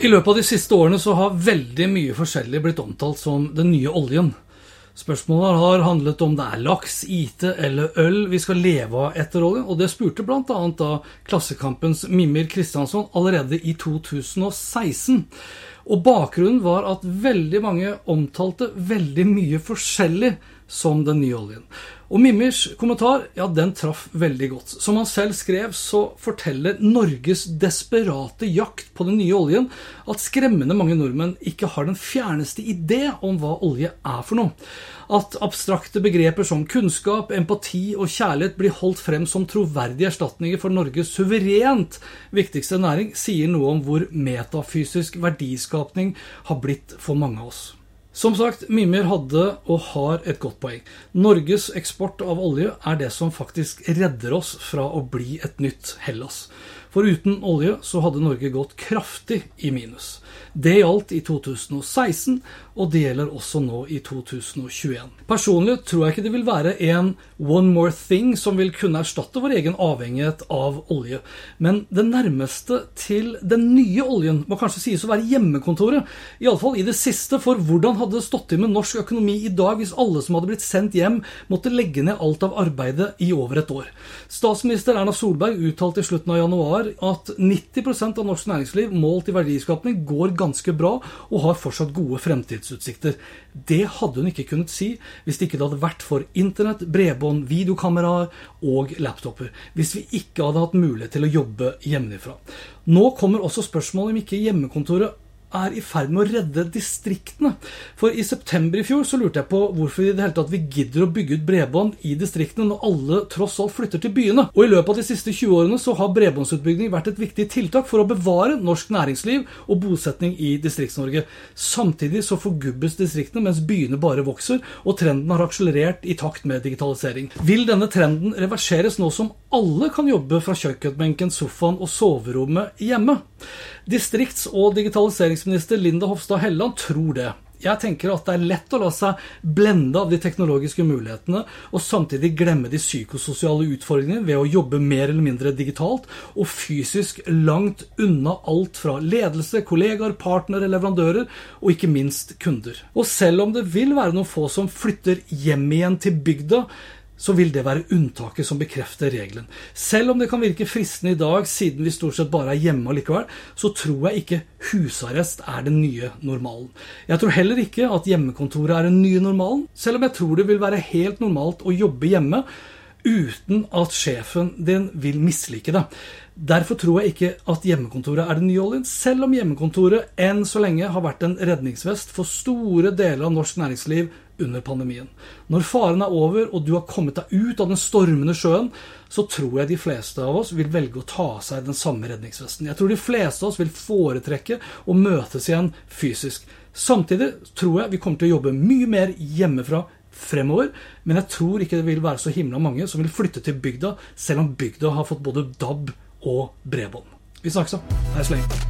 I løpet av de siste årene så har veldig mye forskjellig blitt omtalt som den nye oljen. Spørsmålet har handlet om det er laks, IT eller øl vi skal leve av etter oljen, og det spurte bl.a. da Klassekampens Mimir Kristiansson allerede i 2016. Og bakgrunnen var at veldig mange omtalte veldig mye forskjellig som den nye oljen. Og Mimmers kommentar ja, den traff veldig godt. Som han selv skrev, så forteller Norges desperate jakt på den nye oljen at skremmende mange nordmenn ikke har den fjerneste idé om hva olje er for noe. At abstrakte begreper som kunnskap, empati og kjærlighet blir holdt frem som troverdige erstatninger for Norges suverent viktigste næring, sier noe om hvor metafysisk verdiskapning har blitt for mange av oss. Som sagt, Mimir hadde og har et godt poeng. Norges eksport av olje er det som faktisk redder oss fra å bli et nytt Hellas. For uten olje så hadde Norge gått kraftig i minus. Det gjaldt i 2016, og det gjelder også nå i 2021. Personlig tror jeg ikke det vil være en one more thing som vil kunne erstatte vår egen avhengighet av olje. Men det nærmeste til den nye oljen må kanskje sies å være hjemmekontoret. Iallfall i det siste, for hvordan hadde stått til med norsk økonomi i dag hvis alle som hadde blitt sendt hjem, måtte legge ned alt av arbeidet i over et år? Statsminister Erna Solberg uttalte i slutten av januar at 90% av norsk næringsliv målt i verdiskapning går ganske bra og har fortsatt gode fremtidsutsikter. Det hadde hun ikke kunnet si hvis det ikke hadde vært for internett, bredbånd, videokameraer og laptoper. Hvis vi ikke hadde hatt mulighet til å jobbe hjemmefra. Nå kommer også spørsmålet om ikke hjemmekontoret er i ferd med å redde distriktene. For i september i fjor så lurte jeg på hvorfor i det hele tatt vi gidder å bygge ut bredbånd i distriktene når alle tross alt flytter til byene. Og i løpet av de siste 20 årene så har bredbåndsutbygging vært et viktig tiltak for å bevare norsk næringsliv og bosetning i Distrikts-Norge. Samtidig så forgubbes distriktene mens byene bare vokser, og trenden har akselerert i takt med digitalisering. Vil denne trenden reverseres nå som alle kan jobbe fra kjøkkenbenken, sofaen og soverommet hjemme? Distrikts- og digitaliseringsminister Linda Hofstad Helleland tror det. Jeg tenker at det er lett å la seg blende av de teknologiske mulighetene, og samtidig glemme de psykososiale utfordringene ved å jobbe mer eller mindre digitalt og fysisk langt unna alt fra ledelse, kollegaer, partnere, leverandører og ikke minst kunder. Og selv om det vil være noen få som flytter hjem igjen til bygda, så vil det være unntaket som bekrefter regelen. Selv om det kan virke fristende i dag, siden vi stort sett bare er hjemme allikevel, så tror jeg ikke husarrest er den nye normalen. Jeg tror heller ikke at hjemmekontoret er den nye normalen, selv om jeg tror det vil være helt normalt å jobbe hjemme uten at sjefen din vil mislike det. Derfor tror jeg ikke at hjemmekontoret er den nye oljen, selv om hjemmekontoret enn så lenge har vært en redningsvest for store deler av norsk næringsliv under pandemien. Når faren er over og du har kommet deg ut av den stormende sjøen, så tror jeg de fleste av oss vil velge å ta av seg den samme redningsvesten. Jeg tror de fleste av oss vil foretrekke å møtes igjen fysisk. Samtidig tror jeg vi kommer til å jobbe mye mer hjemmefra fremover, men jeg tror ikke det vil være så himla mange som vil flytte til bygda, selv om bygda har fått både DAB og bredbånd. Vi snakkes da. Hei så lenge.